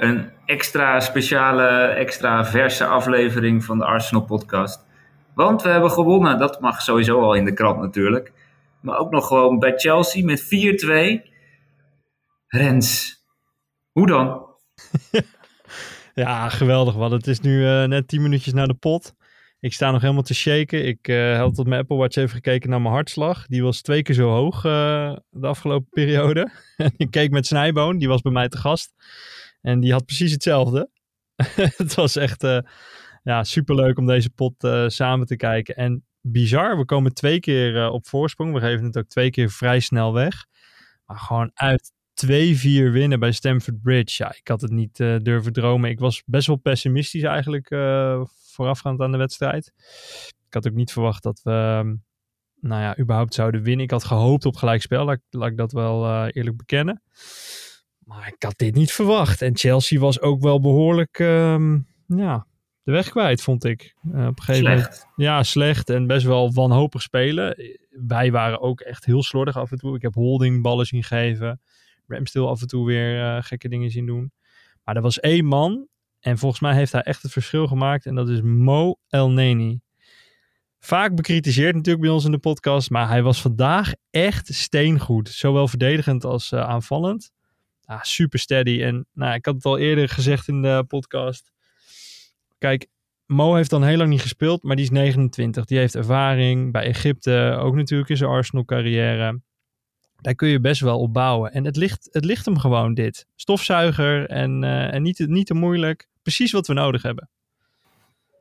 Een extra speciale, extra verse aflevering van de Arsenal podcast. Want we hebben gewonnen, dat mag sowieso al in de krant natuurlijk. Maar ook nog gewoon bij Chelsea met 4-2. Rens, hoe dan? ja, geweldig wat. Het is nu uh, net 10 minuutjes naar de pot. Ik sta nog helemaal te shaken. Ik uh, had op mijn Apple Watch even gekeken naar mijn hartslag. Die was twee keer zo hoog uh, de afgelopen periode. ik keek met Snijboon, die was bij mij te gast. En die had precies hetzelfde. het was echt uh, ja, superleuk om deze pot samen te kijken. En bizar, we komen twee keer op voorsprong. We geven het ook twee keer vrij snel weg. Maar gewoon uit 2-4 winnen bij Stamford Bridge. Ja, ik had het niet durven dromen. Ik was best wel pessimistisch eigenlijk voorafgaand aan de wedstrijd. Ik had ook niet verwacht dat we, ehm, nou ja, überhaupt zouden winnen. Ik had gehoopt op gelijkspel, laat, laat ik dat wel eerlijk bekennen. Maar ik had dit niet verwacht. En Chelsea was ook wel behoorlijk, um, ja, de weg kwijt, vond ik. Uh, op een gegeven slecht. moment. Ja, slecht en best wel wanhopig spelen. Wij waren ook echt heel slordig af en toe. Ik heb holding ballen zien geven. Ramstil af en toe weer uh, gekke dingen zien doen. Maar er was één man en volgens mij heeft hij echt het verschil gemaakt. En dat is Mo El Neni. Vaak bekritiseerd natuurlijk bij ons in de podcast. Maar hij was vandaag echt steengoed. Zowel verdedigend als uh, aanvallend. Ah, super steady. En nou, ik had het al eerder gezegd in de podcast. Kijk, Mo heeft dan heel lang niet gespeeld. Maar die is 29. Die heeft ervaring bij Egypte. Ook natuurlijk in zijn Arsenal carrière. Daar kun je best wel op bouwen. En het ligt, het ligt hem gewoon dit. Stofzuiger en, uh, en niet, niet te moeilijk precies wat we nodig hebben.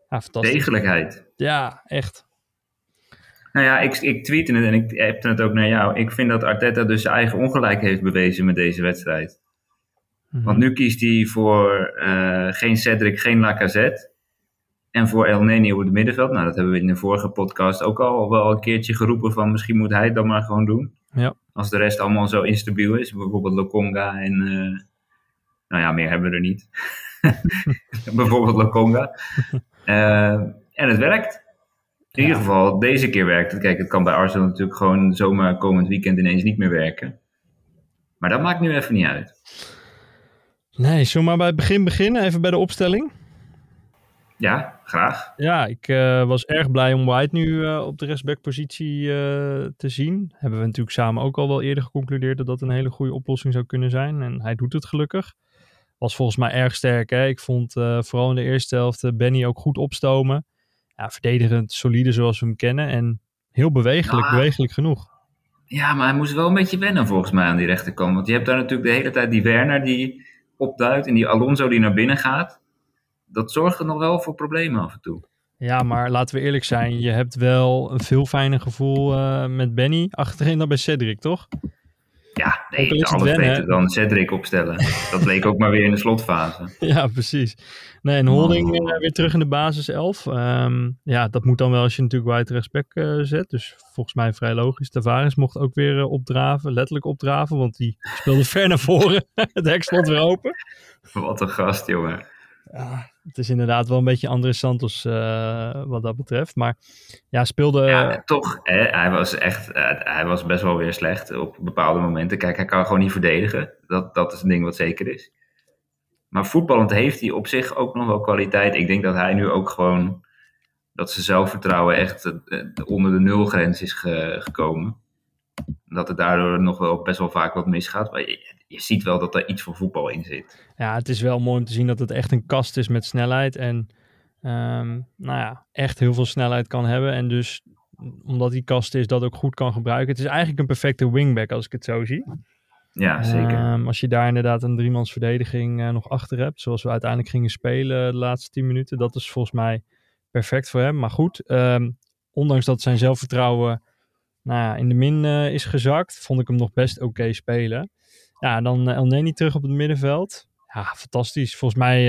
Ja, fantastisch. Degelijkheid. Ja, echt. Nou ja, ik, ik tweette het en ik appte het ook naar jou. Ik vind dat Arteta dus zijn eigen ongelijk heeft bewezen met deze wedstrijd. Mm-hmm. Want nu kiest hij voor uh, geen Cedric, geen Lacazette. En voor El Neni op het middenveld. Nou, dat hebben we in de vorige podcast ook al wel een keertje geroepen van misschien moet hij het dan maar gewoon doen. Ja. Als de rest allemaal zo instabiel is. Bijvoorbeeld Lokonga en... Uh, nou ja, meer hebben we er niet. Bijvoorbeeld Lokonga. Uh, en het werkt. In ieder geval, deze keer werkt het. Kijk, het kan bij Arsenal natuurlijk gewoon zomaar komend weekend ineens niet meer werken. Maar dat maakt nu even niet uit. Nee, zomaar bij het begin beginnen, even bij de opstelling. Ja, graag. Ja, ik uh, was erg blij om White nu uh, op de rechtsbackpositie uh, te zien. Hebben we natuurlijk samen ook al wel eerder geconcludeerd dat dat een hele goede oplossing zou kunnen zijn. En hij doet het gelukkig was volgens mij erg sterk. Hè? Ik vond vooral in de eerste helft Benny ook goed opstomen. Ja, verdedigend, solide zoals we hem kennen. En heel bewegelijk, ja. bewegelijk genoeg. Ja, maar hij moest wel een beetje wennen volgens mij aan die rechterkant. Want je hebt daar natuurlijk de hele tijd die Werner die opduikt en die Alonso die naar binnen gaat. Dat zorgt er nog wel voor problemen af en toe. Ja, maar laten we eerlijk zijn. Je hebt wel een veel fijner gevoel uh, met Benny achterin dan bij Cedric, toch? Ja, nee, alles beter dan Cedric opstellen. Dat bleek ook maar weer in de slotfase. Ja, precies. Nee, en Holding oh. weer terug in de basis 11. Um, ja, dat moet dan wel als je natuurlijk White respect uh, zet. Dus volgens mij vrij logisch. Tavares mocht ook weer uh, opdraven, letterlijk opdraven, want die speelde ver naar voren. Het hek stond weer open. Wat een gast, jongen. Ja, het is inderdaad wel een beetje André Santos uh, wat dat betreft. Maar ja, speelde... Ja, toch. Hè, hij was echt... Uh, hij was best wel weer slecht op bepaalde momenten. Kijk, hij kan gewoon niet verdedigen. Dat, dat is een ding wat zeker is. Maar voetballend heeft hij op zich ook nog wel kwaliteit. Ik denk dat hij nu ook gewoon... Dat zijn zelfvertrouwen echt uh, onder de nulgrens is ge, gekomen. Dat het daardoor nog wel best wel vaak wat misgaat. Je, ziet wel dat er iets van voetbal in zit. Ja, het is wel mooi om te zien dat het echt een kast is met snelheid. En um, nou ja, echt heel veel snelheid kan hebben. En dus omdat die kast is, dat ook goed kan gebruiken. Het is eigenlijk een perfecte wingback als ik het zo zie. Ja, zeker. Um, als je daar inderdaad een driemans verdediging uh, nog achter hebt, zoals we uiteindelijk gingen spelen de laatste tien minuten, dat is volgens mij perfect voor hem. Maar goed, um, ondanks dat zijn zelfvertrouwen nou ja, in de min uh, is gezakt, vond ik hem nog best oké okay spelen. Ja, dan El Neni terug op het middenveld. Ja, fantastisch. Volgens mij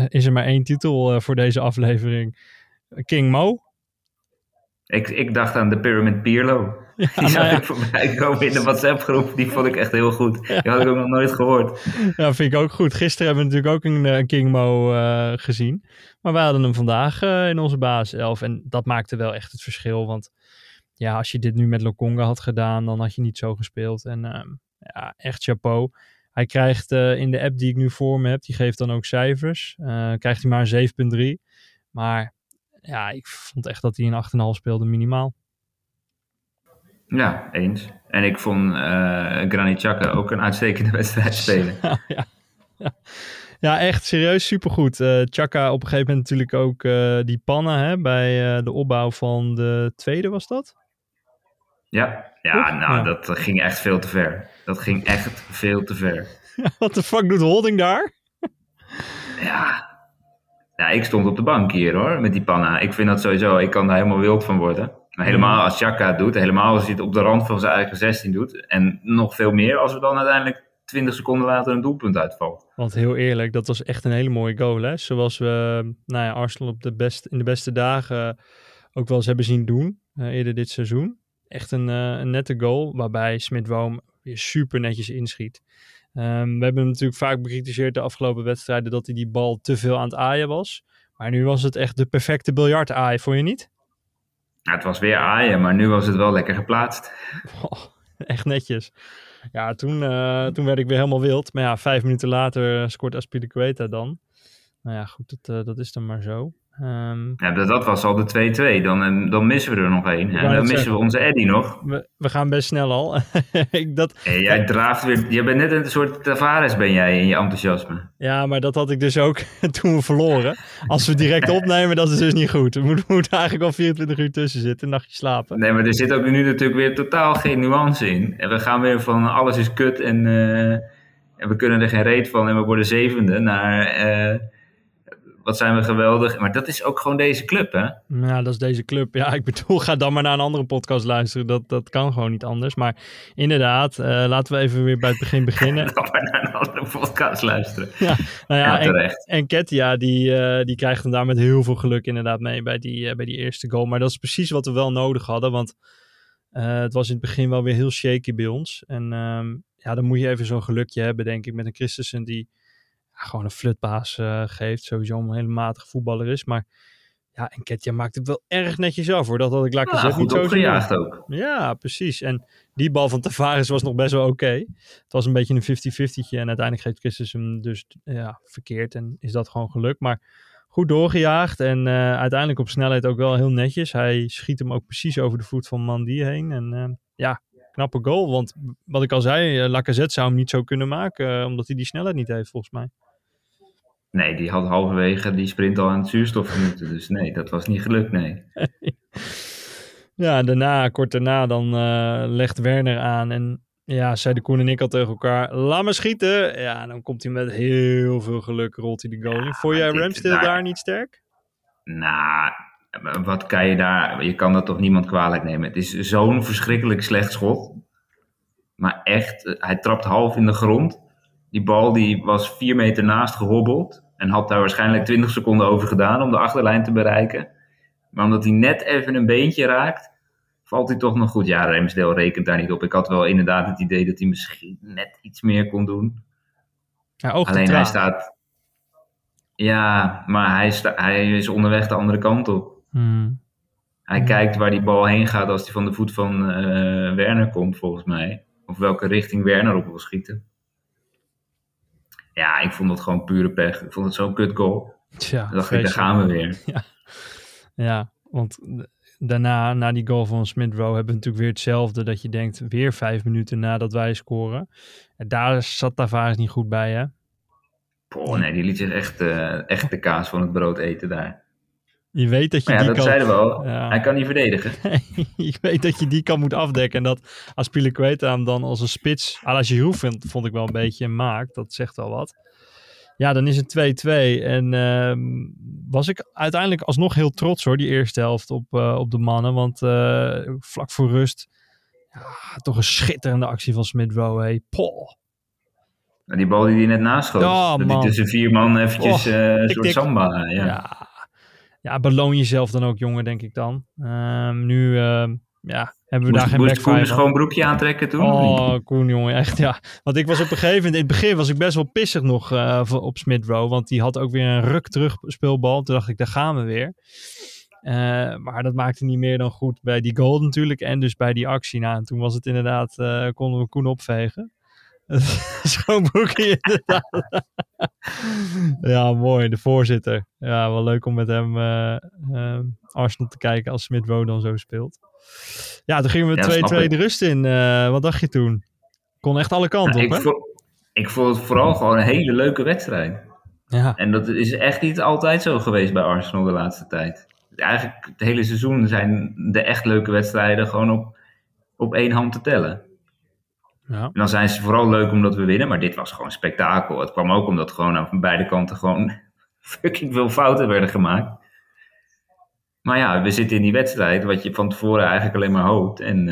uh, is er maar één titel uh, voor deze aflevering. King Mo. Ik, ik dacht aan de Pyramid Pierlo. Ja, die zag ja. ik voorbij komen in de WhatsApp groep. Die vond ik echt heel goed. Die had ik ook nog nooit gehoord. Ja, vind ik ook goed. Gisteren hebben we natuurlijk ook een, een King Mo uh, gezien. Maar wij hadden hem vandaag in onze basis 11. En dat maakte wel echt het verschil. Want ja, als je dit nu met Lokonga had gedaan, dan had je niet zo gespeeld. En ehm, ja, echt chapeau. Hij krijgt in de app die ik nu voor me heb, die geeft dan ook cijfers. krijgt hij maar een 7,3. Maar ja, ik vond echt dat hij een 8,5 speelde minimaal. Ja, eens. En ik vond uh, Granit Xhaka ook een uitstekende wedstrijd spelen. ja, ja. ja, echt serieus supergoed. Uh, Chaka op een gegeven moment natuurlijk ook uh, die pannen hè, bij uh, de opbouw van de tweede, was dat? Ja, ja nou, ja. dat ging echt veel te ver. Dat ging echt veel te ver. Wat de fuck doet Holding daar? ja. ja, ik stond op de bank hier hoor, met die panna. Ik vind dat sowieso, ik kan daar helemaal wild van worden. Maar helemaal als Chaka het doet, helemaal als hij het op de rand van zijn eigen 16 doet. En nog veel meer als er dan uiteindelijk 20 seconden later een doelpunt uitvalt. Want heel eerlijk, dat was echt een hele mooie goal. Hè? Zoals we nou ja, Arsenal op de best, in de beste dagen ook wel eens hebben zien doen. Uh, eerder dit seizoen. Echt een, uh, een nette goal, waarbij Smith Woom weer super netjes inschiet. Um, we hebben natuurlijk vaak bekritiseerd de afgelopen wedstrijden dat hij die bal te veel aan het aaien was. Maar nu was het echt de perfecte biljart aaien, vond je niet? Ja, het was weer aaien, maar nu was het wel lekker geplaatst. Oh, echt netjes. Ja, toen, uh, toen werd ik weer helemaal wild. Maar ja, vijf minuten later scoort Aspilicueta dan. Nou ja, goed, dat, uh, dat is dan maar zo. Um, ja, dat, dat was al de 2-2. Dan, dan missen we er nog één. En dan missen zeggen. we onze Eddy nog. We, we gaan best snel al. ik, dat, hey, jij draaft weer. Je bent net een soort Tavares ben jij in je enthousiasme. Ja, maar dat had ik dus ook toen we verloren. Als we direct opnemen, dat is dus niet goed. We moeten, moeten eigenlijk al 24 uur tussen zitten, een nachtje slapen. Nee, maar er zit ook nu natuurlijk weer totaal geen nuance in. En we gaan weer van alles is kut en, uh, en we kunnen er geen reet van en we worden zevende naar... Uh, wat zijn we geweldig. Maar dat is ook gewoon deze club, hè? Ja, dat is deze club. Ja, ik bedoel, ga dan maar naar een andere podcast luisteren. Dat, dat kan gewoon niet anders. Maar inderdaad, uh, laten we even weer bij het begin beginnen. dan maar naar een andere podcast luisteren. Ja, nou ja, ja terecht. En, en Ketia, die, uh, die krijgt hem daar met heel veel geluk inderdaad mee bij die, uh, bij die eerste goal. Maar dat is precies wat we wel nodig hadden. Want het was in het begin wel weer heel shaky bij ons. En um, ja, dan moet je even zo'n gelukje hebben, denk ik, met een Christensen die gewoon een flutbaas uh, geeft. Sowieso een hele matige voetballer is. Maar ja, en Ketja maakt het wel erg netjes af hoor. Dat had ik ja, zeggen. Goed opgejaagd ook. Ja, precies. En die bal van Tavares was nog best wel oké. Okay. Het was een beetje een 50-50'tje. En uiteindelijk geeft Christus hem dus ja, verkeerd. En is dat gewoon geluk. Maar goed doorgejaagd. En uh, uiteindelijk op snelheid ook wel heel netjes. Hij schiet hem ook precies over de voet van Mandy heen. En uh, ja, knappe goal. Want wat ik al zei, Lacazette zou hem niet zo kunnen maken. omdat hij die snelheid niet heeft volgens mij. Nee, die had halverwege die sprint al aan het zuurstof moeten. Dus nee, dat was niet gelukt, nee. ja, daarna, kort daarna, dan uh, legt Werner aan. En ja, zeiden Koen en ik al tegen elkaar, laat me schieten. Ja, dan komt hij met heel veel geluk, rolt hij de goal in. Vond jij Ramsdale daar, daar niet sterk? Nou, wat kan je daar... Je kan dat toch niemand kwalijk nemen. Het is zo'n verschrikkelijk slecht schot. Maar echt, hij trapt half in de grond. Die bal die was vier meter naast gehobbeld. En had daar waarschijnlijk 20 seconden over gedaan om de achterlijn te bereiken. Maar omdat hij net even een beentje raakt, valt hij toch nog goed. Ja, Remsdale rekent daar niet op. Ik had wel inderdaad het idee dat hij misschien net iets meer kon doen. Ja, Alleen hij staat. Ja, maar hij, sta, hij is onderweg de andere kant op. Hmm. Hij hmm. kijkt waar die bal heen gaat als hij van de voet van uh, Werner komt, volgens mij. Of welke richting Werner op wil schieten. Ja, ik vond het gewoon pure pech. Ik vond het zo'n kut goal. Tja, Dan dacht ik, daar gaan we weer. Ja, ja want daarna, na die goal van Smith Rowe, hebben we natuurlijk weer hetzelfde. Dat je denkt, weer vijf minuten nadat wij scoren. En daar zat Tavares niet goed bij, hè? Poh, nee, die liet zich echt, uh, echt de kaas van het brood eten daar. Je weet dat je maar ja, die dat kan... zeiden we al. Ja. Hij kan niet verdedigen. je weet dat je die kan moet afdekken. En dat Aspilicueta hem dan als een spits... la Giroud vond, vond ik wel een beetje maakt. Dat zegt al wat. Ja, dan is het 2-2. En uh, was ik uiteindelijk alsnog heel trots hoor, die eerste helft op, uh, op de mannen. Want uh, vlak voor rust... Ja, toch een schitterende actie van Smith Rowe. Hey. Poh. Die bal die hij net naast schoot. Ja, dat hij tussen vier man eventjes oh, een soort samba. Ja. ja ja, beloon jezelf dan ook, jongen, denk ik dan. Um, nu uh, ja, hebben we moest, daar geen moest Koen een schoon broekje aantrekken toen? Oh, Koen, jongen, echt ja. Want ik was op een gegeven moment, in het begin was ik best wel pissig nog uh, op Smith Rowe. Want die had ook weer een ruk terug speelbal. Toen dacht ik, daar gaan we weer. Uh, maar dat maakte niet meer dan goed bij die goal natuurlijk. En dus bij die actie. Nou, en toen was het inderdaad, uh, konden we Koen opvegen. Schoonbroekie, inderdaad. ja, mooi. De voorzitter. Ja, wel leuk om met hem uh, uh, Arsenal te kijken als Smith Rowe dan zo speelt. Ja, toen gingen we 2-2 ja, de rust in. Uh, wat dacht je toen? Kon echt alle kanten ja, op, ik hè? Vond, ik vond het vooral gewoon een hele leuke wedstrijd. Ja. En dat is echt niet altijd zo geweest bij Arsenal de laatste tijd. Eigenlijk het hele seizoen zijn de echt leuke wedstrijden gewoon op, op één hand te tellen. Ja. En dan zijn ze vooral leuk omdat we winnen, maar dit was gewoon spektakel. Het kwam ook omdat gewoon aan beide kanten gewoon fucking veel fouten werden gemaakt. Maar ja, we zitten in die wedstrijd, wat je van tevoren eigenlijk alleen maar hoopt. En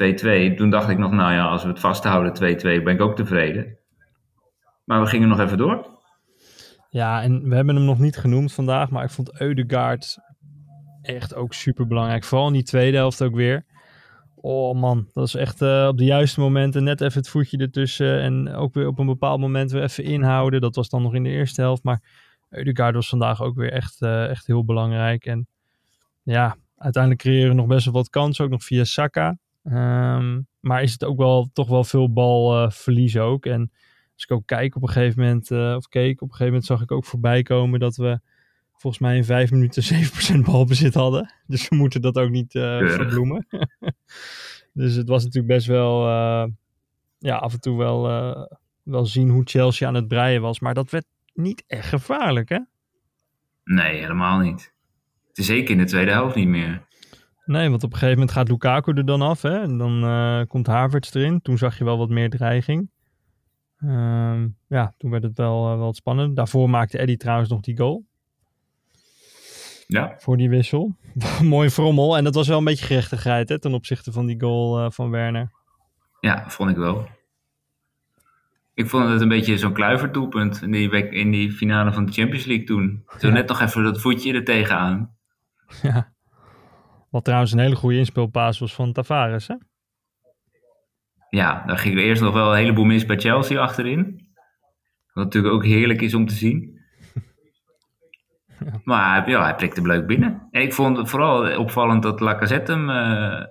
uh, 2-2, toen dacht ik nog, nou ja, als we het vasthouden 2-2, ben ik ook tevreden. Maar we gingen nog even door. Ja, en we hebben hem nog niet genoemd vandaag, maar ik vond Eudegaard echt ook super belangrijk. Vooral in die tweede helft ook weer. Oh man, dat is echt uh, op de juiste momenten net even het voetje ertussen. En ook weer op een bepaald moment weer even inhouden. Dat was dan nog in de eerste helft. Maar Eudegaard was vandaag ook weer echt, uh, echt heel belangrijk. En ja, uiteindelijk creëren we nog best wel wat kansen. Ook nog via Saka. Um, maar is het ook wel toch wel veel balverlies uh, ook. En als ik ook kijk op een gegeven moment, uh, of keek, op een gegeven moment zag ik ook voorbij komen dat we volgens mij in vijf minuten 7% balbezit hadden. Dus we moeten dat ook niet verbloemen. dus het was natuurlijk best wel, uh, ja, af en toe wel, uh, wel zien hoe Chelsea aan het breien was. Maar dat werd niet echt gevaarlijk, hè? Nee, helemaal niet. Zeker in de tweede helft niet meer. Nee, want op een gegeven moment gaat Lukaku er dan af, hè? En dan komt Havertz erin. Toen zag je wel wat meer dreiging. Um, ja, toen werd het wel, wel spannend. Daarvoor maakte Eddie trouwens nog die goal. Ja. Voor die wissel. Mooi frommel. En dat was wel een beetje gerechtigheid hè, ten opzichte van die goal uh, van Werner. Ja, vond ik wel. Ik vond het een beetje zo'n kluiverdoelpunt in die, in die finale van de Champions League toen. Zo ja. net nog even dat voetje er tegenaan. Ja. Wat trouwens een hele goede inspeelpaas was van Tavares, hè? Ja, daar ging er eerst nog wel een heleboel mis bij Chelsea achterin. Wat natuurlijk ook heerlijk is om te zien. Maar ja, hij prikte hem leuk binnen. En ik vond het vooral opvallend dat Lacazette hem uh,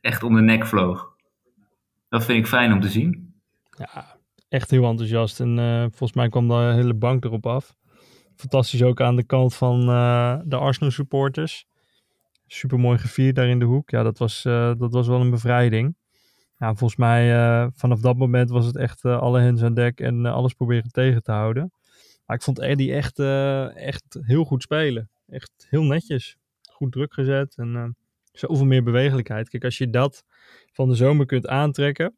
echt om de nek vloog. Dat vind ik fijn om te zien. Ja, echt heel enthousiast. En uh, volgens mij kwam de hele bank erop af. Fantastisch ook aan de kant van uh, de Arsenal supporters. Super mooi gevierd daar in de hoek. Ja, dat was, dat was wel een bevrijding. Ja, volgens mij vanaf dat moment was het echt alle hens aan dek en alles proberen tegen te houden. Maar ik vond Eddie echt, uh, echt heel goed spelen. Echt heel netjes. Goed druk gezet en uh, zoveel meer bewegelijkheid. Kijk, als je dat van de zomer kunt aantrekken,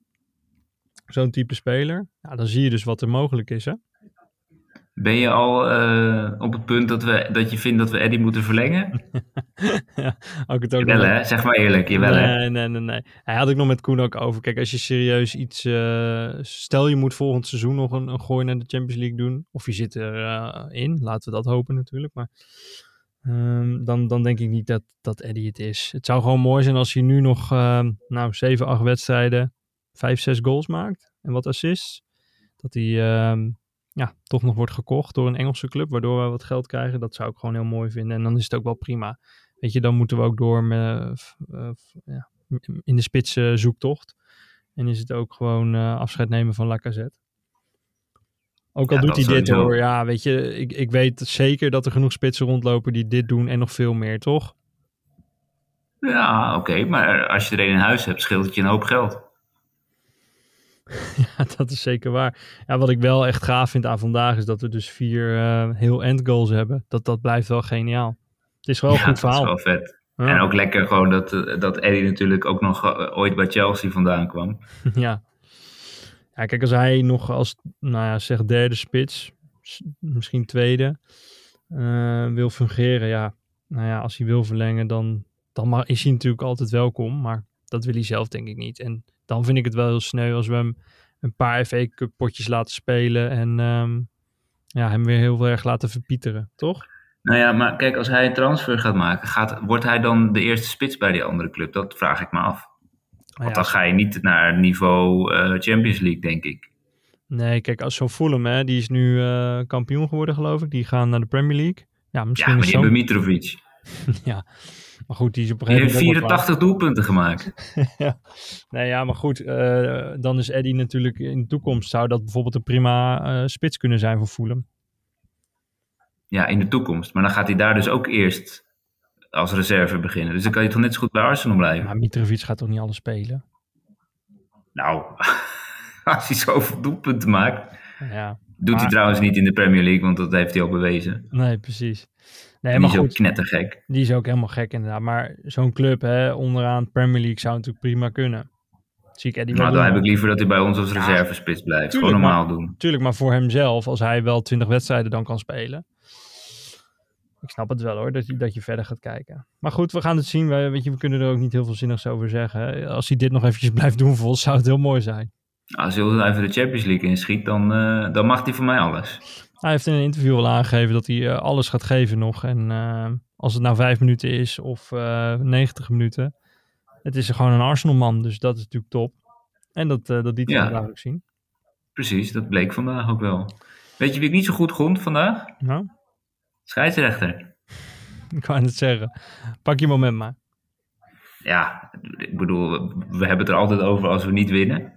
zo'n type speler, ja, dan zie je dus wat er mogelijk is. Hè? Ben je al uh, op het punt dat, we, dat je vindt dat we Eddie moeten verlengen? ja, ook het ook jawel, hè? Zeg maar eerlijk, jawel, nee, hè? Nee, nee, nee. Hij had ik nog met Koen ook over. Kijk, als je serieus iets... Uh, stel je moet volgend seizoen nog een, een gooi naar de Champions League doen. Of je zit erin. Uh, in. Laten we dat hopen natuurlijk. Maar um, dan, dan denk ik niet dat, dat Eddie het is. Het zou gewoon mooi zijn als hij nu nog... Uh, nou, 7, 8 wedstrijden... 5, 6 goals maakt. En wat assists. Dat hij... Um, ja, toch nog wordt gekocht door een Engelse club, waardoor we wat geld krijgen. Dat zou ik gewoon heel mooi vinden. En dan is het ook wel prima. Weet je, dan moeten we ook door met, uh, ja, in de spitse zoektocht. En is het ook gewoon uh, afscheid nemen van Lacazette. Ook al ja, doet hij dit hoor. Ja, weet je, ik, ik weet zeker dat er genoeg spitsen rondlopen die dit doen en nog veel meer, toch? Ja, oké. Okay, maar als je er een in huis hebt, scheelt het je een hoop geld. Ja, dat is zeker waar. Ja, wat ik wel echt gaaf vind aan vandaag is dat we dus vier uh, heel end goals hebben. Dat, dat blijft wel geniaal. Het is wel een goed verhaal. Dat is wel vet. Ja. En ook lekker gewoon dat, dat Eddie natuurlijk ook nog uh, ooit bij Chelsea vandaan kwam. ja. Ja, kijk, als hij nog als, nou ja, zeg derde spits, misschien tweede, uh, wil fungeren, ja. Nou ja, als hij wil verlengen, dan, dan is hij natuurlijk altijd welkom. Maar dat wil hij zelf denk ik niet. En dan vind ik het wel heel sneu als we hem een paar FA Cup potjes laten spelen en um, ja, hem weer heel erg laten verpieteren, toch? Nou ja, maar kijk, als hij een transfer gaat maken, gaat, wordt hij dan de eerste spits bij die andere club? Dat vraag ik me af. Want ja, dan ga je niet naar niveau uh, Champions League, denk ik. Nee, kijk, als zo'n Fulham, hè, die is nu uh, kampioen geworden, geloof ik. Die gaan naar de Premier League. Ja, misschien ja maar die hebben Mitrovic. ja. Maar goed, die is op een gegeven moment... ook wel 84 doelpunten gemaakt. ja. Nee, ja, maar goed. eh, dan is Eddie natuurlijk in de toekomst... zou dat bijvoorbeeld een prima eh, spits kunnen zijn voor Fulham. Ja, in de toekomst. Maar dan gaat hij daar dus ook eerst als reserve beginnen. Dus dan kan je toch net zo goed bij Arsenal blijven. Maar Mitrovic gaat toch niet alles spelen? Nou, als hij zoveel doelpunten maakt. Ja, Doet hij trouwens niet in de Premier League, want dat heeft hij al bewezen. nee, precies. Nee, maar die is ook goed. knettergek. Die is ook helemaal gek inderdaad. Maar zo'n club hè, onderaan Premier League zou natuurlijk prima kunnen. Zie ik Eddie wel Maar dan doen. heb ik liever dat hij bij ons als reservespits blijft. tuurlijk, Gewoon normaal doen. Tuurlijk, maar voor hemzelf, als hij wel 20 wedstrijden dan kan spelen. Ik snap het wel hoor, dat je, dat je verder gaat kijken. Maar goed, we gaan het zien. We, weet je, we kunnen er ook niet heel veel zinnigs over zeggen. Als hij dit nog eventjes blijft doen voor ons, zou het heel mooi zijn. Als hij even de Champions League inschiet, dan, eh, dan mag hij voor mij alles. Hij heeft in een interview al aangegeven dat hij eh, alles gaat geven nog. En eh, als het nou vijf minuten is of eh 90 minuten. Het is gewoon een Arsenal-man, dus dat is natuurlijk top. En dat, dat liet Ja. ook zien. Precies, dat bleek vandaag ook wel. Weet je wie ik niet zo goed vond vandaag? Nou, Scheidsrechter. ik wou het zeggen. Pak je moment maar. Ja, ik bedoel, we hebben het er altijd over als we niet winnen.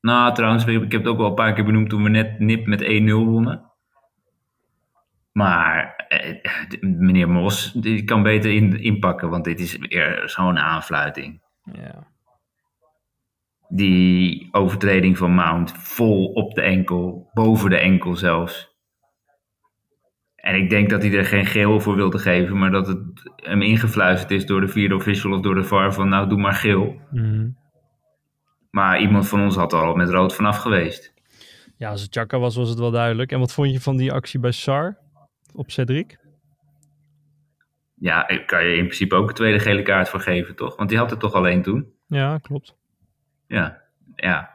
Nou, trouwens, ik heb het ook wel een paar keer benoemd toen we net nip met 1-0 wonnen. Maar eh, meneer Mos, die kan beter in, inpakken, want dit is weer zo'n aanfluiting. Ja. Die overtreding van Mount, vol op de enkel, boven de enkel zelfs. En ik denk dat hij er geen geel voor wilde geven, maar dat het hem ingefluisterd is door de vierde official of door de VAR van nou doe maar geel. Mhm. Maar iemand van ons had er al met rood vanaf geweest. Ja, als het Chaka was, was het wel duidelijk. En wat vond je van die actie bij Sar op Cedric? Ja, kan je in principe ook een tweede gele kaart voor geven, toch? Want die had er toch alleen toen. Ja, klopt. Ja, ja.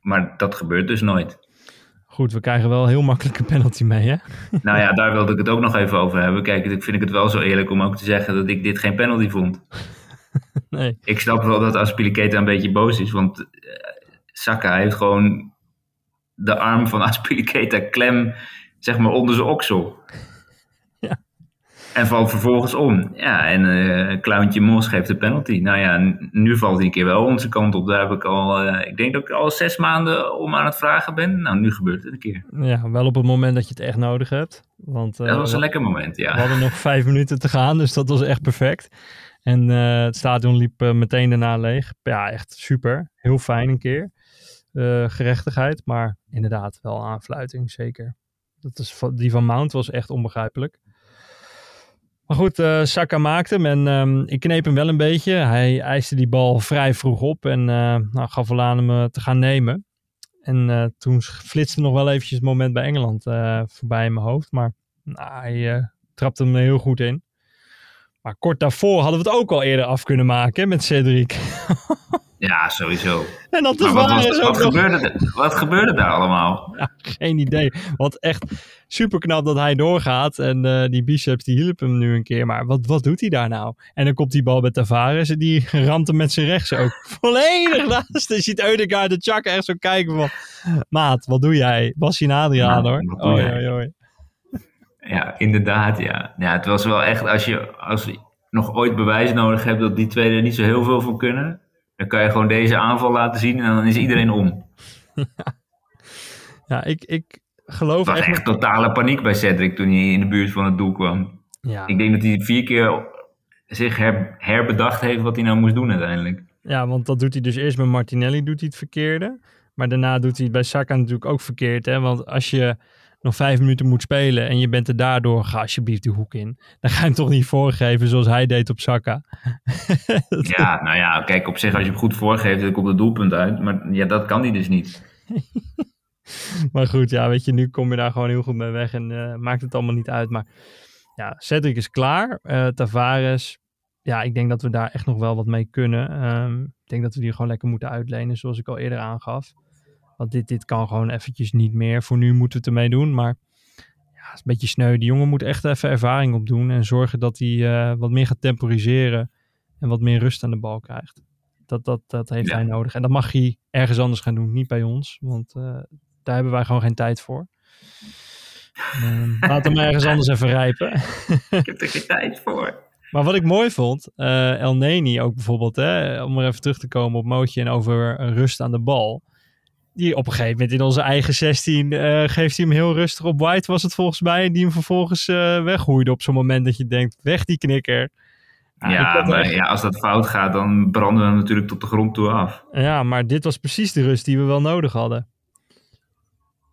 Maar dat gebeurt dus nooit. Goed, we krijgen wel heel makkelijk een penalty mee, hè? Nou ja, daar wilde ik het ook nog even over hebben. Kijk, ik vind ik het wel zo eerlijk om ook te zeggen dat ik dit geen penalty vond. Nee. Ik snap wel dat Aspilicueta een beetje boos is, want eh, Saka heeft gewoon de arm van Aspilicueta klem, zeg maar, onder zijn oksel. Ja. En valt vervolgens om. Ja, en Clowntje Mos geeft de penalty. Nou ja, nu valt hij een keer wel onze kant op. Daar heb ik al, eh, ik denk dat ik al zes maanden om aan het vragen ben. Nou, nu gebeurt het een keer. Ja, wel op het moment dat je het echt nodig hebt. Want Dat was een lekker moment, ja. we hadden nog vijf minuten te gaan, dus dat was echt perfect. En eh, het stadion liep eh, meteen daarna leeg. Ja, echt super. Heel fijn een keer. Eh, gerechtigheid, maar inderdaad wel aanfluiting, zeker. Dat is, die van Mount was echt onbegrijpelijk. Maar goed, Saka maakte hem en ehm, ik kneep hem wel een beetje. Hij eiste die bal vrij vroeg op en nou, gaf wel aan hem te gaan nemen. En toen flitste nog wel eventjes het moment bij Engeland voorbij in mijn hoofd. Maar nou, hij trapte hem heel goed in. Maar kort daarvoor hadden we het ook al eerder af kunnen maken met Cedric. Ja, sowieso. en dat Maar is wat, waar wat, gebeurde, er- wat gebeurde daar allemaal? geen idee. Want echt super knap dat hij doorgaat. En eh, die biceps die hielp hem nu een keer. Maar wat, wat doet hij daar nou? En dan komt die bal bij Tavares en die ramt hem met zijn rechts ook volledig naast. Je ziet Eudegaard de Chaka echt zo kijken van... Maat, wat doe jij? En Adriaan Maat, hoor. wat Oei, oei, oei. Ja, inderdaad, ja. ja. Het was wel echt, als je, als je nog ooit bewijs nodig hebt dat die twee er niet zo heel veel van kunnen, dan kan je gewoon deze aanval laten zien en dan is iedereen om. Ja, ik, ik geloof Het was echt... totale paniek bij Cedric toen hij in de buurt van het doel kwam. Ja, Ik denk dat hij vier keer zich her, herbedacht heeft wat hij nou moest doen uiteindelijk. ja, want dat doet hij dus eerst met Martinelli doet hij het verkeerde. Maar daarna doet hij het bij Saka natuurlijk ook verkeerd. Hè? Want als je nog vijf minuten moet spelen en je bent er daardoor, ga alsjeblieft die hoek in. Dan ga je hem toch niet voorgeven zoals hij deed op Saka. Ja, nou ja, kijk, op zich als je hem goed voorgeeft, dan komt het doelpunt uit. Maar ja, dat kan hij dus niet. Maar goed, ja, weet je, nu kom je daar gewoon heel goed mee weg en eh, maakt het allemaal niet uit. Maar ja, Cedric is klaar. Eh, Tavares, ja, ik denk dat we daar echt nog wel wat mee kunnen. Ehm, ik denk dat we die gewoon lekker moeten uitlenen, zoals ik al eerder aangaf. Want dit, dit kan gewoon eventjes niet meer. Voor nu moeten we het ermee doen, maar ja, het is een beetje sneu. Die jongen moet echt even ervaring opdoen en zorgen dat hij eh, wat meer gaat temporiseren en wat meer rust aan de bal krijgt. Dat, dat, dat heeft Ja. hij nodig. En dat mag hij ergens anders gaan doen, niet bij ons. Want eh, daar hebben wij gewoon geen tijd voor. Ehm, laat hem ergens anders even rijpen. Ik heb er geen tijd voor. Maar wat ik mooi vond, uh, El Neni ook bijvoorbeeld, hè, om er even terug te komen op Mootje en over rust aan de bal. Die op een gegeven moment in onze eigen 16 uh, geeft hij hem heel rustig op White, was het volgens mij. Die hem vervolgens uh, weghoeide op zo'n moment dat je denkt, weg die knikker. Ja, maar echt... ja, als dat fout gaat, dan branden we hem natuurlijk tot de grond toe af. Ja, maar dit was precies de rust die we wel nodig hadden.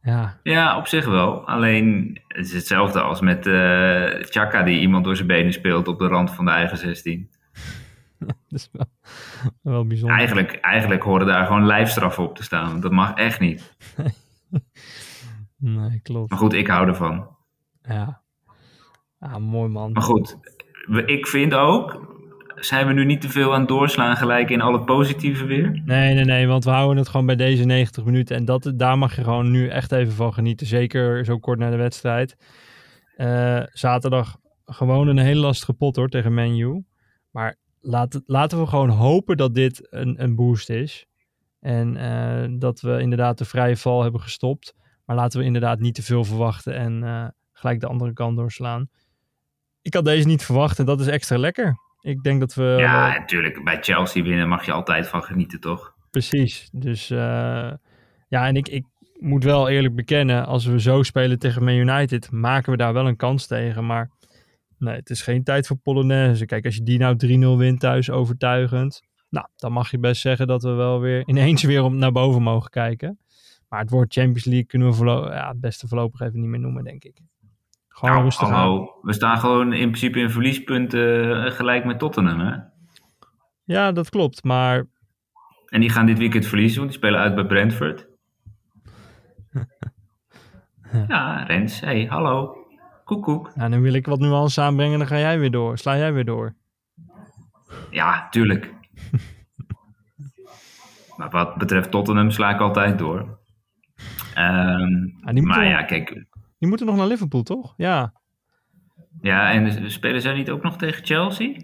Ja. ja, op zich wel. Alleen het is hetzelfde als met uh, Chaka die iemand door zijn benen speelt op de rand van de eigen 16. Dat is wel, wel bijzonder. Eigenlijk, eigenlijk horen daar gewoon lijfstraffen op te staan. Dat mag echt niet. nee, klopt. Maar goed, ik hou ervan. Ja. Ah, mooi man. Maar goed, ik vind ook, zijn we nu niet te veel aan het doorslaan gelijk in al het positieve weer? Nee, nee, nee, want we houden het gewoon bij deze 90 minuten. En dat, daar mag je gewoon nu echt even van genieten. Zeker zo kort na de wedstrijd. Uh, zaterdag gewoon een hele lastige pot hoor, tegen Menu. Maar laat, laten we gewoon hopen dat dit een, een boost is. En uh, dat we inderdaad de vrije val hebben gestopt. Maar laten we inderdaad niet te veel verwachten en uh, gelijk de andere kant doorslaan. Ik had deze niet verwacht en dat is extra lekker. Ik denk dat we. Ja, natuurlijk. Bij Chelsea winnen mag je altijd van genieten, toch? Precies. Dus uh, ja, en ik, ik moet wel eerlijk bekennen, als we zo spelen tegen Man United, maken we daar wel een kans tegen. Maar nee, het is geen tijd voor Polonaise. Kijk, als je die nou 3-0 wint thuis, overtuigend. Nou, dan mag je best zeggen dat we wel weer ineens weer om naar boven mogen kijken. Maar het woord Champions League kunnen we ja, het beste voorlopig even niet meer noemen, denk ik. Gewoon nou, rustig hallo. Aan. We staan gewoon in principe in verliespunten gelijk met Tottenham, hè? Ja, dat klopt, maar... En die gaan dit weekend verliezen, want die spelen uit bij Brentford. ja, Rens, hey, hallo. Koek, koek. Ja, dan wil ik wat nuance aanbrengen, dan ga jij weer door. Sla jij weer door. Ja, tuurlijk. maar wat betreft Tottenham sla ik altijd door. Um, ja, maar ja, kijk, die moeten nog naar Liverpool, toch? Ja. Ja, en spelen zij niet ook nog tegen Chelsea?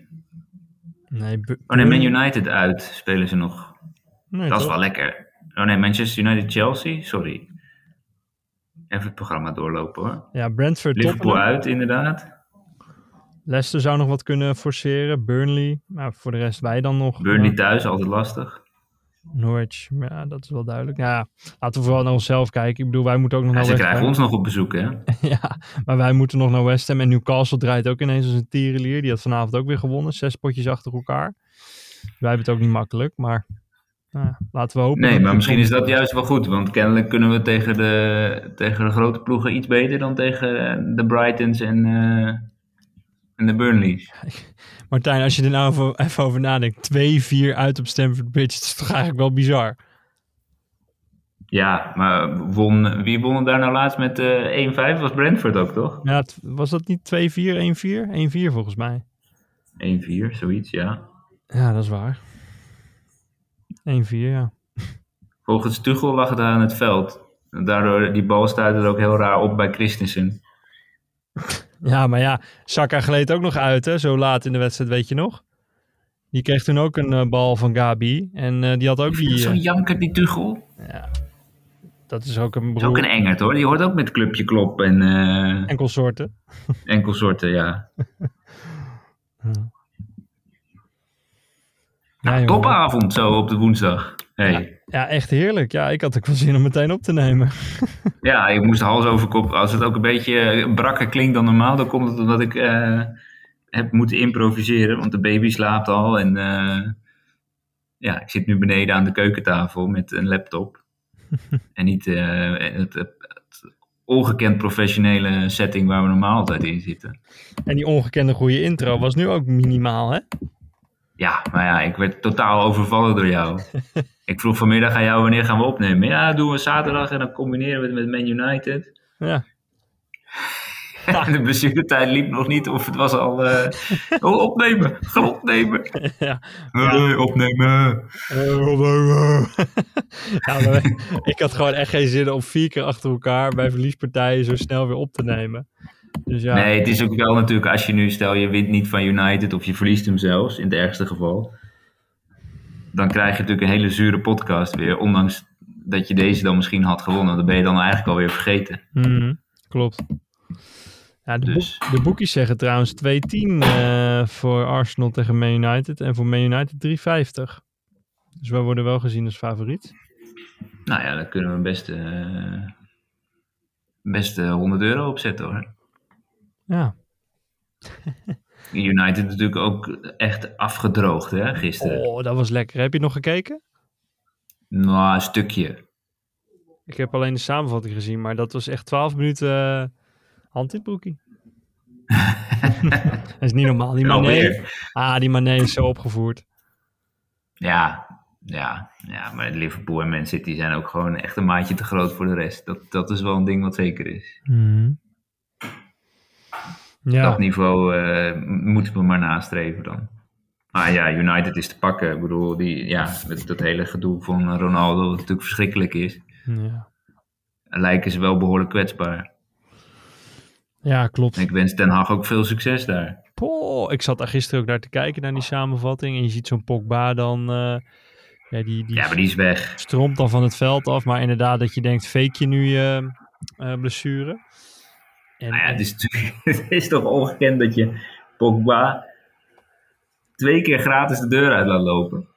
Nee. Oh nee, Man United uit spelen ze nog. Nee, dat is wel lekker. Oh nee, Manchester United Chelsea, sorry. Even het programma doorlopen hoor. Ja, Brentford Liverpool uit, inderdaad. Leicester zou nog wat kunnen forceren. Burnley. Maar voor de rest wij dan nog. Burnley thuis, altijd lastig. Norwich, ja, dat is wel duidelijk. Ja, laten we vooral naar onszelf kijken. Ik bedoel, wij moeten ook nog ja, naar West Ham. Ze krijgen ons nog op bezoek, hè? ja, maar wij moeten nog naar West Ham. En Newcastle draait ook ineens als een tierenlier. Die had vanavond ook weer gewonnen. Zes potjes achter elkaar. Wij hebben het ook niet makkelijk, maar nou, laten we hopen. Nee, maar misschien is dat juist wel goed. Want kennelijk kunnen we tegen de, tegen de grote ploegen iets beter dan tegen de Brightons en, uh, en de Burnleys. Martijn, als je er nou even, even over nadenkt. 2-4 uit op Stamford Bridge. Dat is toch eigenlijk wel bizar? Ja, maar won, wie won daar nou laatst met uh, 1-5? Was Brentford ook, toch? Ja, was dat niet 2-4, 1-4? 1-4 volgens mij. 1-4, zoiets, ja. Ja, dat is waar. 1-4, ja. Volgens Tuchel lag het aan het veld. Daardoor, die bal stuitte er ook heel raar op bij Christensen. Ja, maar ja, Saka gleed ook nog uit, hè, zo laat in de wedstrijd, weet je nog? Die kreeg toen ook een uh, bal van Gabi. En uh, die had ook die... Zo'n janker, die Tuchel. Ja, dat is ook een broer. is ook een engert, hoor. Die hoort ook met Clubje Klop en... Uh... Enkelsoorten. Enkelsoorten, ja. ja. Nou, topavond zo op de woensdag. Hey. Ja, ja, echt heerlijk. Ja, ik had ook wel zin om meteen op te nemen. ja, ik moest hals over kop. Als het ook een beetje brakker klinkt dan normaal, dan komt het omdat ik uh, heb moeten improviseren. Want de baby slaapt al. En uh, ja, ik zit nu beneden aan de keukentafel met een laptop. en niet uh, het, het, ongekend professionele setting waar we normaal altijd in zitten. En die ongekende goede intro was nu ook minimaal, hè? Ja, maar ja, ik werd totaal overvallen door jou. ik vroeg vanmiddag aan jou wanneer gaan we opnemen. Ja, doen we zaterdag en dan combineren we het met Man United. Ja. de blessuretijd liep nog niet of het was al uh, opnemen, gaan opnemen. Ja. Opnemen. Opnemen. ja, ik had gewoon echt geen zin om vier keer achter elkaar bij verliespartijen zo snel weer op te nemen. Dus ja. Nee, het is ook wel natuurlijk als je nu, stel je wint niet van United of je verliest hem zelfs, in het ergste geval. Dan krijg je natuurlijk een hele zure podcast weer, ondanks dat je deze dan misschien had gewonnen. Dan ben je dan eigenlijk alweer vergeten. Mm, klopt. Ja, de, Dus- boek- de boekjes zeggen trouwens 2-10 eh, voor Arsenal tegen Man United. En voor Man United 3,50. Dus wij worden wel gezien als favoriet. Nou ja, dan kunnen we best, eh, best eh, 100 euro opzetten hoor. Ja. United natuurlijk ook echt afgedroogd hè, gisteren. Oh, dat was lekker. Heb je nog gekeken? Nou, een stukje. Ik heb alleen de samenvatting gezien, maar dat was echt 12 minuten eh, hand in broekie. dat is niet normaal. Die Mané, ah, die Mané is zo opgevoerd. Ja, ja, ja, maar Liverpool en Man City zijn ook gewoon echt een maatje te groot voor de rest. Dat, dat is wel een ding wat zeker is. Ja, Dat niveau eh, moeten we maar nastreven dan. Maar ja, United is te pakken. Ik bedoel, die, ja, met dat hele gedoe van Ronaldo, wat natuurlijk verschrikkelijk is, ja. lijken ze wel behoorlijk kwetsbaar. ja klopt. Ik wens Ten Hag ook veel succes daar. Poh, ik zat daar gisteren ook naar te kijken, naar die samenvatting. En je ziet zo'n Pogba dan, eh, ja, die, die Ja, maar die is weg. stroomt dan van het veld af. Maar inderdaad dat je denkt, fake je nu je eh, blessure? En, Nou ja, het is, natuurlijk- het is toch ongekend dat je Pogba twee keer gratis de deur uit laat lopen.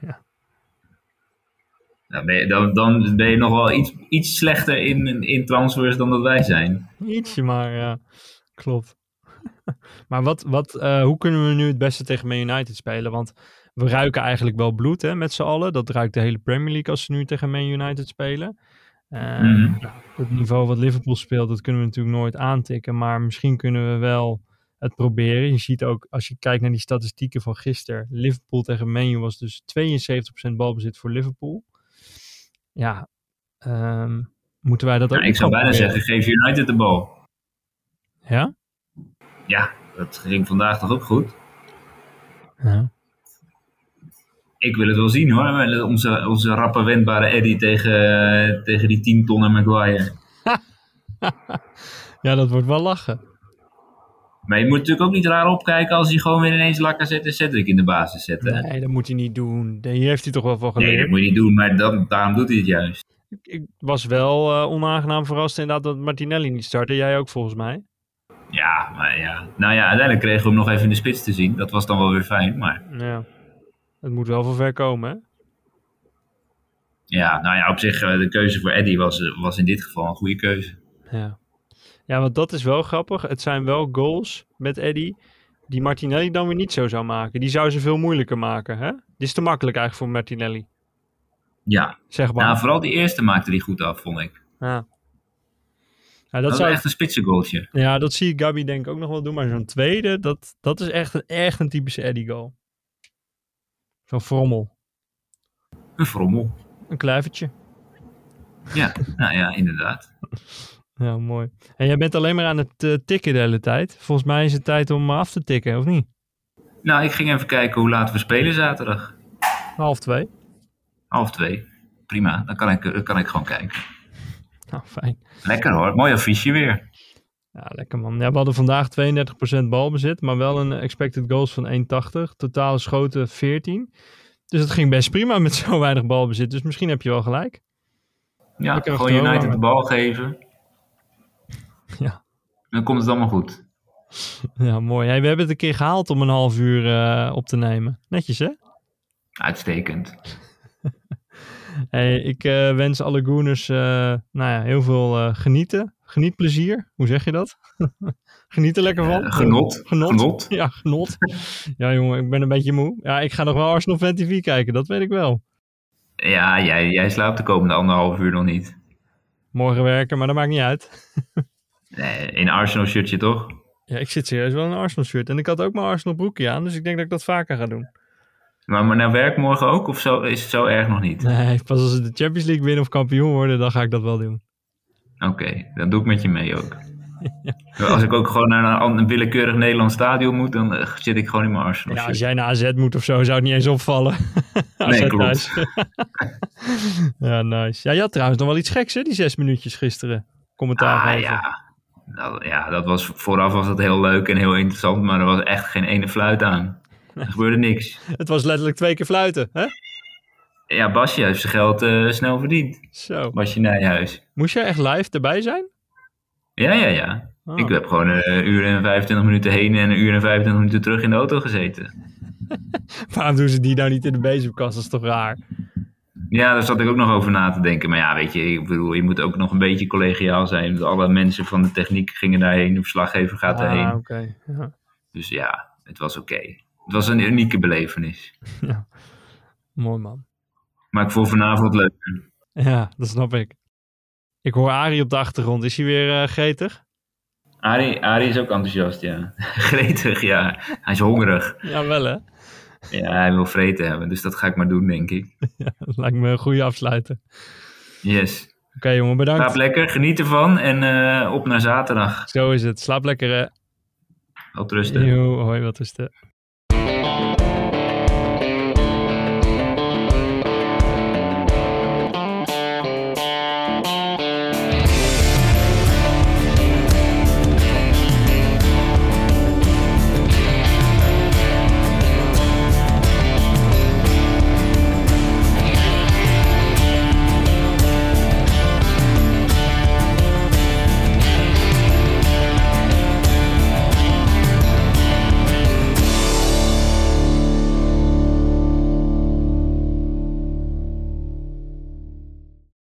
Ja. Nou, ben je, dan, dan ben je nog wel iets, iets slechter in, in transfers dan dat wij zijn. Ietsje maar, ja. Klopt. maar wat, wat, eh, hoe kunnen we nu het beste tegen Man United spelen? Want we ruiken eigenlijk wel bloed hè, met z'n allen. Dat ruikt de hele Premier League als ze nu tegen Man United spelen. Nou, het niveau wat Liverpool speelt, dat kunnen we natuurlijk nooit aantikken. Maar misschien kunnen we wel het proberen. Je ziet ook, als je kijkt naar die statistieken van gisteren. Liverpool tegen Man U was dus 72% balbezit voor Liverpool. Ja, ehm, moeten wij dat ook Nou, ik zou bijna proberen? zeggen, geef United de bal. Ja? Ja, dat ging vandaag toch ook goed? Ja. Ik wil het wel zien hoor. Onze, onze rappe wendbare Eddie tegen, tegen die 10 tonnen Maguire. ja, dat wordt wel lachen. Maar je moet natuurlijk ook niet raar opkijken als hij gewoon weer ineens Lacazette en Cedric in de basis zet. hè? Nee, dat moet hij niet doen. Hier heeft hij toch wel van Nee, geleerd. dat moet je niet doen, maar dan, daarom doet hij het juist. ik, ik was wel eh, onaangenaam verrast inderdaad dat Martinelli niet startte. Jij ook volgens mij. Ja, maar ja. Nou ja, uiteindelijk kregen we hem nog even in de spits te zien. Dat was dan wel weer fijn, maar... Ja. Het moet wel van ver komen, hè? Ja, nou ja, op zich, eh, de keuze voor Eddie was, eh, was in dit geval een goede keuze. Ja. Ja, want dat is wel grappig. Het zijn wel goals met Eddy die Martinelli dan weer niet zo zou maken. Die zou ze veel moeilijker maken, hè? Die is te makkelijk eigenlijk voor Martinelli. Ja, Zeg maar. nou, vooral die eerste maakte hij goed af, vond ik. ja. Ja, Dat, dat was zou, echt een spitsengoaltje. ja, dat zie ik Gabi denk ik ook nog wel doen. Maar zo'n tweede, dat, dat is echt een, echt een typische Eddy goal. Zo'n frommel. Een frommel. Een kluivertje. Ja, nou ja, inderdaad. Ja, mooi. En jij bent alleen maar aan het eh, tikken de hele tijd. Volgens mij is het tijd om af te tikken, of niet? Nou, ik ging even kijken hoe laat we spelen zaterdag. Half twee. Half twee. Prima, dan kan ik, dan kan ik gewoon kijken. Nou, fijn. Lekker hoor, mooi affiche weer. Ja, lekker man. Ja, we hadden vandaag 32% balbezit, maar wel een expected goals van 1,80. Totale schoten 14. Dus het ging best prima met zo weinig balbezit. Dus misschien heb je wel gelijk. Ja, Lekker gewoon United de bal geven. Ja. Dan komt het allemaal goed. Ja, mooi. Hey, we hebben het een keer gehaald om een half uur eh, op te nemen. Netjes, hè? Uitstekend. Hey, ik eh, wens alle Gooners eh, nou ja, heel veel eh, genieten. Genietplezier. Hoe zeg je dat? Geniet er lekker van. Eh, genot. Genot. Genot. Ja, genot. ja, jongen, ik ben een beetje moe. Ja, ik ga nog wel Arsenal Fan TV kijken, dat weet ik wel. Ja, jij, jij slaapt de komende anderhalf uur nog niet. Morgen werken, maar dat maakt niet uit. Nee, in Arsenal shirtje toch? Ja, ik zit serieus wel in een Arsenal shirt. En ik had ook mijn Arsenal broekje aan, dus ik denk dat ik dat vaker ga doen. Maar, maar naar werk morgen ook? Of zo, is het zo erg nog niet? Nee, pas als ze de Champions League winnen of kampioen worden, dan ga ik dat wel doen. Oké, dan doe ik met je mee ook. Als ik ook gewoon naar een, willekeurig Nederlands stadion moet, dan eh, zit ik gewoon in mijn Arsenal Ja, als jij naar AZ moet of zo, zou het niet eens opvallen. Nee, klopt. ja, nice. Ja, je had trouwens nog wel iets geks, hè, die zes minuutjes gisteren. Commentaar Ah, geven. ja. Dat, ja, dat was, vooraf was dat heel leuk en heel interessant, maar er was echt geen ene fluit aan. Er gebeurde niks. Het was letterlijk twee keer fluiten, hè? Ja, Basje heeft zijn geld eh, snel verdiend. Zo. Basje Nijhuis. Moest jij echt live erbij zijn? Ja, ja, ja. Oh. Ik heb gewoon een uur en 25 minuten heen en een uur en 25 minuten terug in de auto gezeten. Waarom doen ze die nou niet in de bezemkast? Dat is toch raar? Ja, daar zat ik ook nog over na te denken. Maar ja, weet je, ik bedoel, je moet ook nog een beetje collegiaal zijn. Alle mensen van de techniek gingen daarheen, de verslaggever gaat ah, erheen. oké. Ja. Dus ja, het was oké. Het was een unieke belevenis. Mooi man. Maar ik vond vanavond leuk. Ja, dat snap ik. Ik hoor Arie op de achtergrond. Is hij weer eh, gretig? Arie, Arie is ook enthousiast, ja. Gretig, ja. Hij is hongerig. Ja, wel hè? Ja, hij wil vreten hebben. Dus dat ga ik maar doen, denk ik. Dat lijkt me een goede afsluiter. Yes. Oké jongen, bedankt. Slaap lekker, geniet ervan en eh, op naar zaterdag. Zo is het. Slaap lekker hè. Wel rusten. Yo, hoi, wat is de...